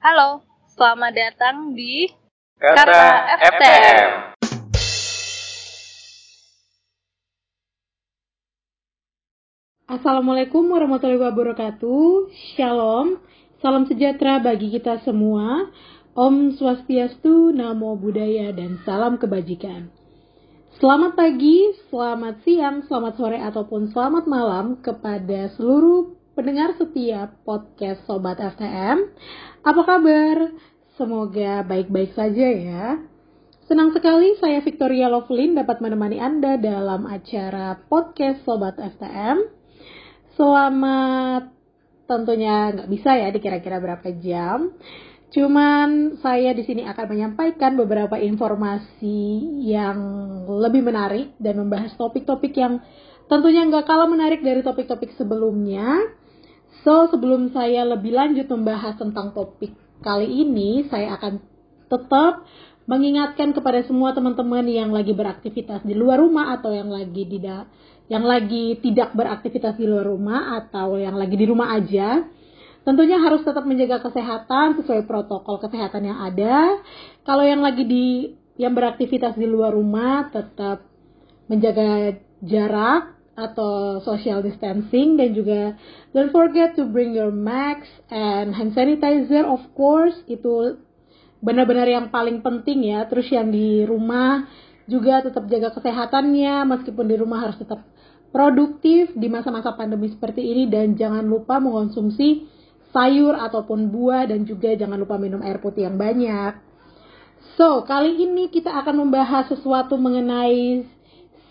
Halo, selamat datang di Kata, Kata FTM. FTM. Assalamualaikum warahmatullahi wabarakatuh. Shalom. Salam sejahtera bagi kita semua. Om Swastiastu, Namo Buddhaya, dan salam kebajikan. Selamat pagi, selamat siang, selamat sore, ataupun selamat malam kepada seluruh pendengar setiap podcast Sobat FTM. Apa kabar? Semoga baik-baik saja ya. Senang sekali saya Victoria Lovelin dapat menemani Anda dalam acara podcast Sobat FTM. Selamat tentunya nggak bisa ya dikira-kira berapa jam. Cuman saya di sini akan menyampaikan beberapa informasi yang lebih menarik dan membahas topik-topik yang tentunya nggak kalah menarik dari topik-topik sebelumnya. So, sebelum saya lebih lanjut membahas tentang topik kali ini, saya akan tetap mengingatkan kepada semua teman-teman yang lagi beraktivitas di luar rumah atau yang lagi tidak yang lagi tidak beraktivitas di luar rumah atau yang lagi di rumah aja tentunya harus tetap menjaga kesehatan sesuai protokol kesehatan yang ada. Kalau yang lagi di yang beraktivitas di luar rumah tetap menjaga jarak atau social distancing dan juga don't forget to bring your mask and hand sanitizer of course itu benar-benar yang paling penting ya. Terus yang di rumah juga tetap jaga kesehatannya meskipun di rumah harus tetap produktif di masa-masa pandemi seperti ini dan jangan lupa mengonsumsi sayur ataupun buah dan juga jangan lupa minum air putih yang banyak. So, kali ini kita akan membahas sesuatu mengenai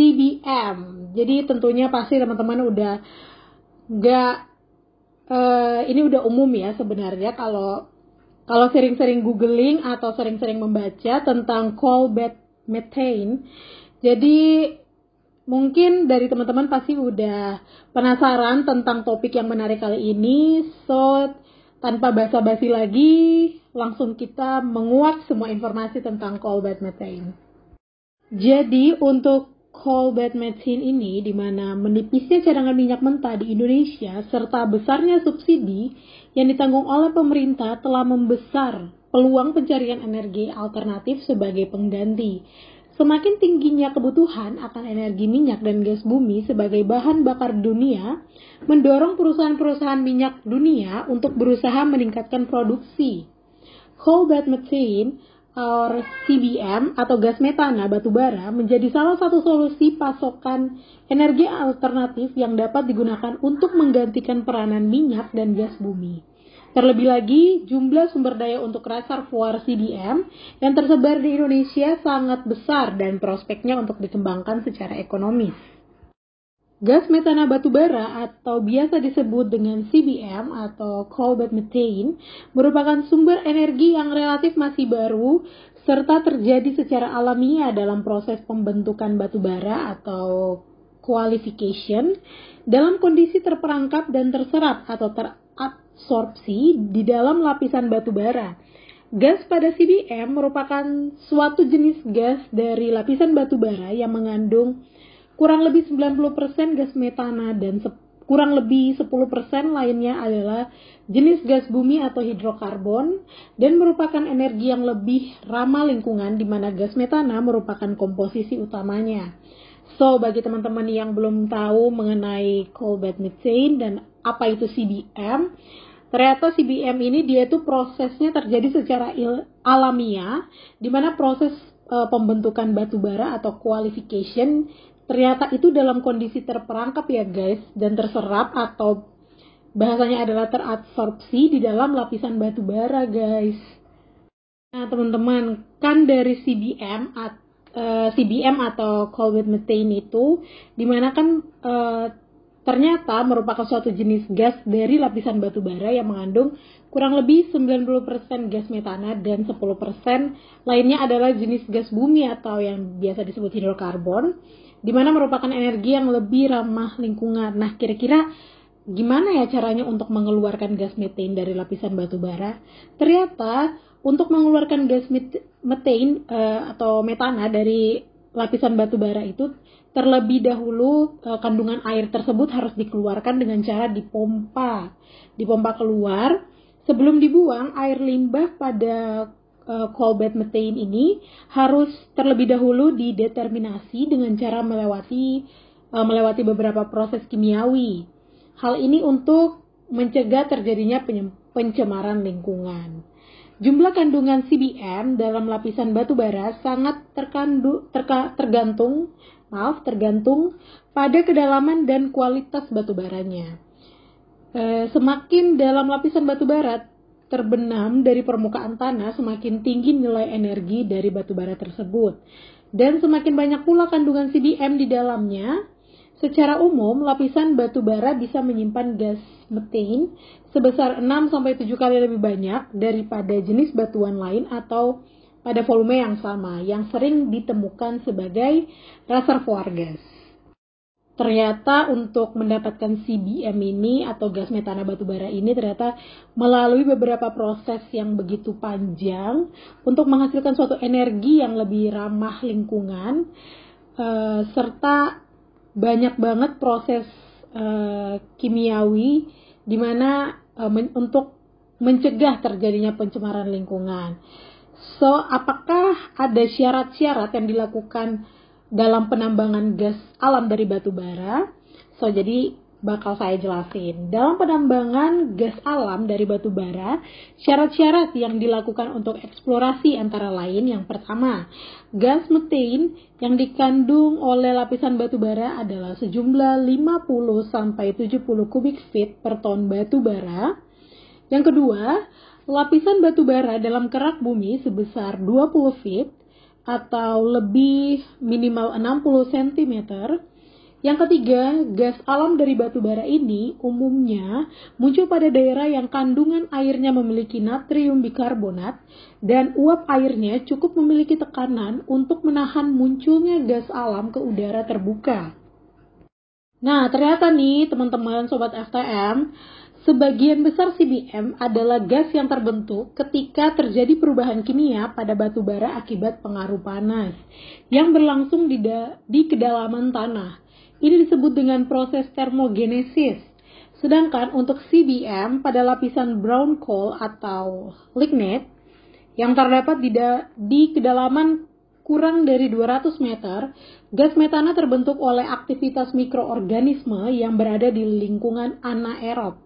CBM. Jadi tentunya pasti teman-teman udah nggak uh, ini udah umum ya sebenarnya kalau kalau sering-sering googling atau sering-sering membaca tentang coal bed methane, jadi mungkin dari teman-teman pasti udah penasaran tentang topik yang menarik kali ini. So, tanpa basa-basi lagi, langsung kita menguak semua informasi tentang coal bed methane. Jadi, untuk coal bed methane ini, di mana menipisnya cadangan minyak mentah di Indonesia, serta besarnya subsidi yang ditanggung oleh pemerintah telah membesar peluang pencarian energi alternatif sebagai pengganti. Semakin tingginya kebutuhan akan energi minyak dan gas bumi sebagai bahan bakar dunia, mendorong perusahaan-perusahaan minyak dunia untuk berusaha meningkatkan produksi. Coal bed methane or CBM atau gas metana batubara menjadi salah satu solusi pasokan energi alternatif yang dapat digunakan untuk menggantikan peranan minyak dan gas bumi. Terlebih lagi, jumlah sumber daya untuk reservoir CBM yang tersebar di Indonesia sangat besar dan prospeknya untuk dikembangkan secara ekonomis. Gas metana batubara atau biasa disebut dengan CBM atau bed methane merupakan sumber energi yang relatif masih baru serta terjadi secara alamiah dalam proses pembentukan batubara atau qualification dalam kondisi terperangkap dan terserap atau terabsorpsi di dalam lapisan batubara. Gas pada CBM merupakan suatu jenis gas dari lapisan batubara yang mengandung kurang lebih 90% gas metana dan kurang lebih 10% lainnya adalah jenis gas bumi atau hidrokarbon dan merupakan energi yang lebih ramah lingkungan di mana gas metana merupakan komposisi utamanya. So, bagi teman-teman yang belum tahu mengenai coal bed methane dan apa itu CBM, ternyata CBM ini dia itu prosesnya terjadi secara alamiah, di mana proses uh, pembentukan batu bara atau qualification ternyata itu dalam kondisi terperangkap ya guys dan terserap atau bahasanya adalah terabsorpsi di dalam lapisan batu bara guys. Nah teman-teman kan dari CBM at, uh, eh, CBM atau coal bed methane itu di mana kan uh, ternyata merupakan suatu jenis gas dari lapisan batu bara yang mengandung kurang lebih 90% gas metana dan 10% lainnya adalah jenis gas bumi atau yang biasa disebut hidrokarbon di mana merupakan energi yang lebih ramah lingkungan. Nah, kira-kira gimana ya caranya untuk mengeluarkan gas metan dari lapisan batu bara? Ternyata untuk mengeluarkan gas metan uh, atau metana dari lapisan batu bara itu terlebih dahulu uh, kandungan air tersebut harus dikeluarkan dengan cara dipompa, dipompa keluar Sebelum dibuang, air limbah pada coal bed methane ini harus terlebih dahulu dideterminasi dengan cara melewati uh, melewati beberapa proses kimiawi. Hal ini untuk mencegah terjadinya pencemaran lingkungan. Jumlah kandungan CBM dalam lapisan batu bara sangat terkandu, terka, tergantung, maaf, tergantung pada kedalaman dan kualitas batu baranya. E, semakin dalam lapisan batu bara terbenam dari permukaan tanah, semakin tinggi nilai energi dari batu bara tersebut. Dan semakin banyak pula kandungan CBM di dalamnya, Secara umum, lapisan batu bara bisa menyimpan gas metin sebesar 6-7 kali lebih banyak daripada jenis batuan lain atau pada volume yang sama, yang sering ditemukan sebagai reservoir gas. Ternyata untuk mendapatkan CBM ini atau gas metana batu bara ini ternyata melalui beberapa proses yang begitu panjang untuk menghasilkan suatu energi yang lebih ramah lingkungan uh, serta banyak banget proses uh, kimiawi di mana uh, men untuk mencegah terjadinya pencemaran lingkungan. So, apakah ada syarat-syarat yang dilakukan dalam penambangan gas alam dari batu bara? So, jadi bakal saya jelasin. Dalam penambangan gas alam dari batu bara, syarat-syarat yang dilakukan untuk eksplorasi antara lain yang pertama, gas metain yang dikandung oleh lapisan batu bara adalah sejumlah 50 sampai 70 kubik feet per ton batu bara. Yang kedua, lapisan batu bara dalam kerak bumi sebesar 20 feet atau lebih minimal 60 cm yang ketiga, gas alam dari batu bara ini umumnya muncul pada daerah yang kandungan airnya memiliki natrium bikarbonat dan uap airnya cukup memiliki tekanan untuk menahan munculnya gas alam ke udara terbuka. Nah, ternyata nih teman-teman sobat FTM, sebagian besar CBM adalah gas yang terbentuk ketika terjadi perubahan kimia pada batu bara akibat pengaruh panas yang berlangsung di, di kedalaman tanah ini disebut dengan proses termogenesis. Sedangkan untuk CBM pada lapisan brown coal atau lignite yang terdapat di, di kedalaman kurang dari 200 meter, gas metana terbentuk oleh aktivitas mikroorganisme yang berada di lingkungan anaerob.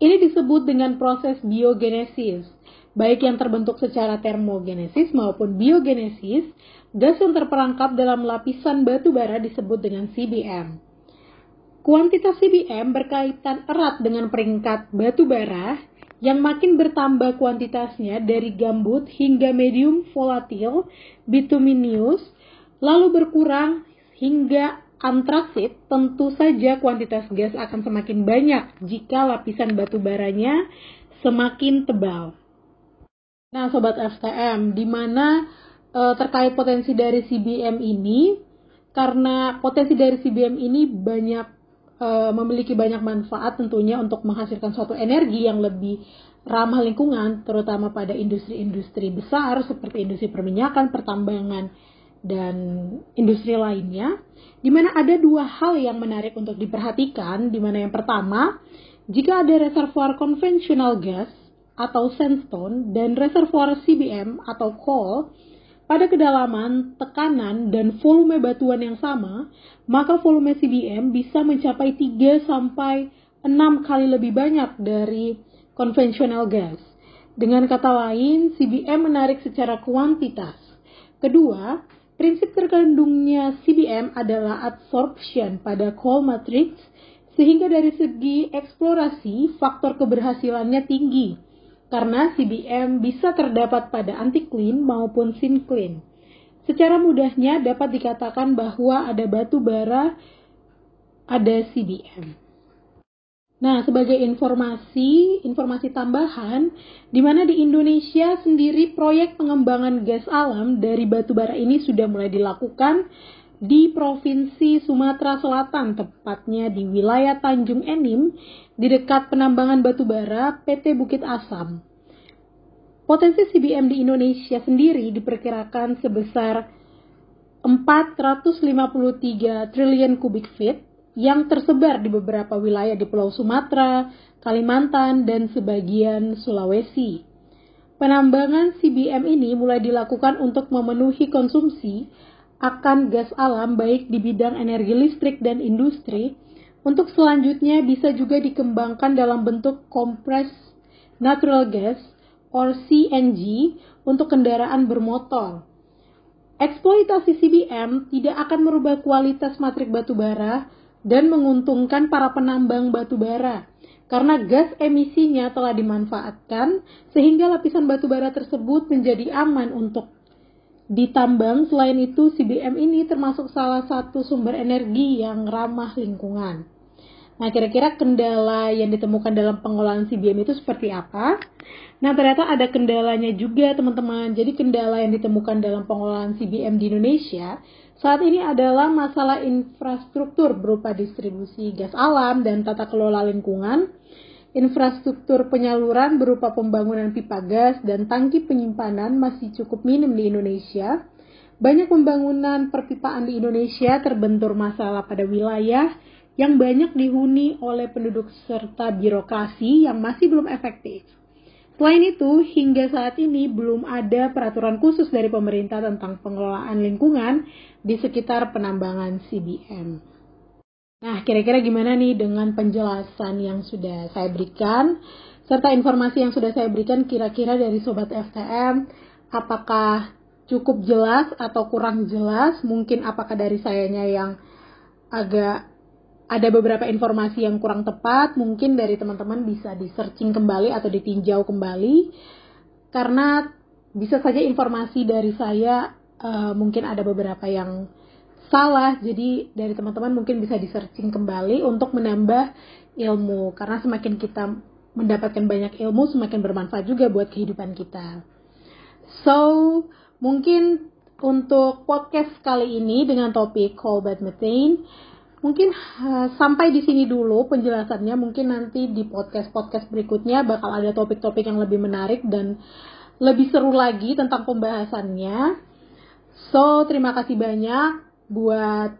Ini disebut dengan proses biogenesis, baik yang terbentuk secara termogenesis maupun biogenesis, Gas yang terperangkap dalam lapisan batu bara disebut dengan CBM. Kuantitas CBM berkaitan erat dengan peringkat batu bara yang makin bertambah kuantitasnya dari gambut hingga medium volatil bituminous, lalu berkurang hingga antraksit, tentu saja kuantitas gas akan semakin banyak jika lapisan batu baranya semakin tebal. Nah, sobat FTM, di mana uh, terkait potensi dari CBM ini karena potensi dari CBM ini banyak uh, memiliki banyak manfaat tentunya untuk menghasilkan suatu energi yang lebih ramah lingkungan terutama pada industri-industri besar seperti industri perminyakan, pertambangan dan industri lainnya. Di mana ada dua hal yang menarik untuk diperhatikan di mana yang pertama jika ada reservoir konvensional gas atau sandstone dan reservoir CBM atau coal pada kedalaman, tekanan, dan volume batuan yang sama, maka volume CBM bisa mencapai 3 sampai 6 kali lebih banyak dari konvensional gas. Dengan kata lain, CBM menarik secara kuantitas. Kedua, prinsip terkandungnya CBM adalah absorption pada coal matrix, sehingga dari segi eksplorasi, faktor keberhasilannya tinggi karena CBM bisa terdapat pada anti-clean maupun sin-clean. Secara mudahnya dapat dikatakan bahwa ada batu bara, ada CBM. Nah, sebagai informasi, informasi tambahan, di mana di Indonesia sendiri proyek pengembangan gas alam dari batu bara ini sudah mulai dilakukan di Provinsi Sumatera Selatan, tepatnya di wilayah Tanjung Enim, di dekat penambangan batu bara PT Bukit Asam. Potensi CBM di Indonesia sendiri diperkirakan sebesar 453 triliun kubik feet yang tersebar di beberapa wilayah di Pulau Sumatera, Kalimantan, dan sebagian Sulawesi. Penambangan CBM ini mulai dilakukan untuk memenuhi konsumsi akan gas alam baik di bidang energi listrik dan industri. Untuk selanjutnya bisa juga dikembangkan dalam bentuk compressed natural gas or CNG untuk kendaraan bermotor. Eksploitasi CBM tidak akan merubah kualitas matrik batu bara dan menguntungkan para penambang batu bara karena gas emisinya telah dimanfaatkan sehingga lapisan batu bara tersebut menjadi aman untuk ditambang. Selain itu, CBM ini termasuk salah satu sumber energi yang ramah lingkungan. Nah, kira-kira kendala yang ditemukan dalam pengolahan CBM itu seperti apa? Nah, ternyata ada kendalanya juga, teman-teman. Jadi, kendala yang ditemukan dalam pengolahan CBM di Indonesia saat ini adalah masalah infrastruktur berupa distribusi gas alam dan tata kelola lingkungan, infrastruktur penyaluran berupa pembangunan pipa gas dan tangki penyimpanan masih cukup minim di Indonesia. Banyak pembangunan perpipaan di Indonesia terbentur masalah pada wilayah yang banyak dihuni oleh penduduk serta birokrasi yang masih belum efektif. Selain itu, hingga saat ini belum ada peraturan khusus dari pemerintah tentang pengelolaan lingkungan di sekitar penambangan CBM. Nah, kira-kira gimana nih dengan penjelasan yang sudah saya berikan, serta informasi yang sudah saya berikan kira-kira dari Sobat FTM, apakah cukup jelas atau kurang jelas? Mungkin apakah dari sayanya yang agak ada beberapa informasi yang kurang tepat, mungkin dari teman-teman bisa di searching kembali atau ditinjau kembali, karena bisa saja informasi dari saya uh, mungkin ada beberapa yang salah, jadi dari teman-teman mungkin bisa di searching kembali untuk menambah ilmu, karena semakin kita mendapatkan banyak ilmu, semakin bermanfaat juga buat kehidupan kita. So, mungkin untuk podcast kali ini dengan topik bed methane, Mungkin uh, sampai di sini dulu penjelasannya. Mungkin nanti di podcast-podcast berikutnya bakal ada topik-topik yang lebih menarik dan lebih seru lagi tentang pembahasannya. So, terima kasih banyak buat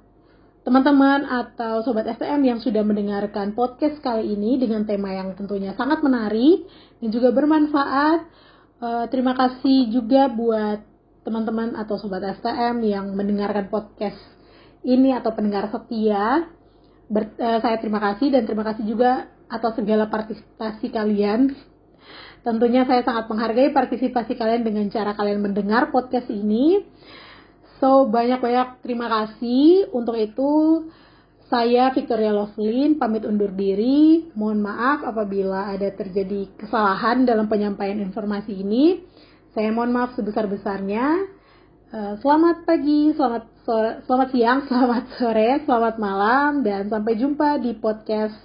teman-teman atau sobat STM yang sudah mendengarkan podcast kali ini dengan tema yang tentunya sangat menarik dan juga bermanfaat. Uh, terima kasih juga buat teman-teman atau sobat STM yang mendengarkan podcast ini atau pendengar setia. Ber, uh, saya terima kasih dan terima kasih juga atas segala partisipasi kalian. Tentunya saya sangat menghargai partisipasi kalian dengan cara kalian mendengar podcast ini. So, banyak-banyak terima kasih. Untuk itu, saya Victoria Lovelin pamit undur diri. Mohon maaf apabila ada terjadi kesalahan dalam penyampaian informasi ini. Saya mohon maaf sebesar-besarnya. Eh, selamat pagi, selamat sore, selamat siang, selamat sore, selamat malam, dan sampai jumpa di podcast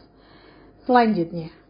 selanjutnya.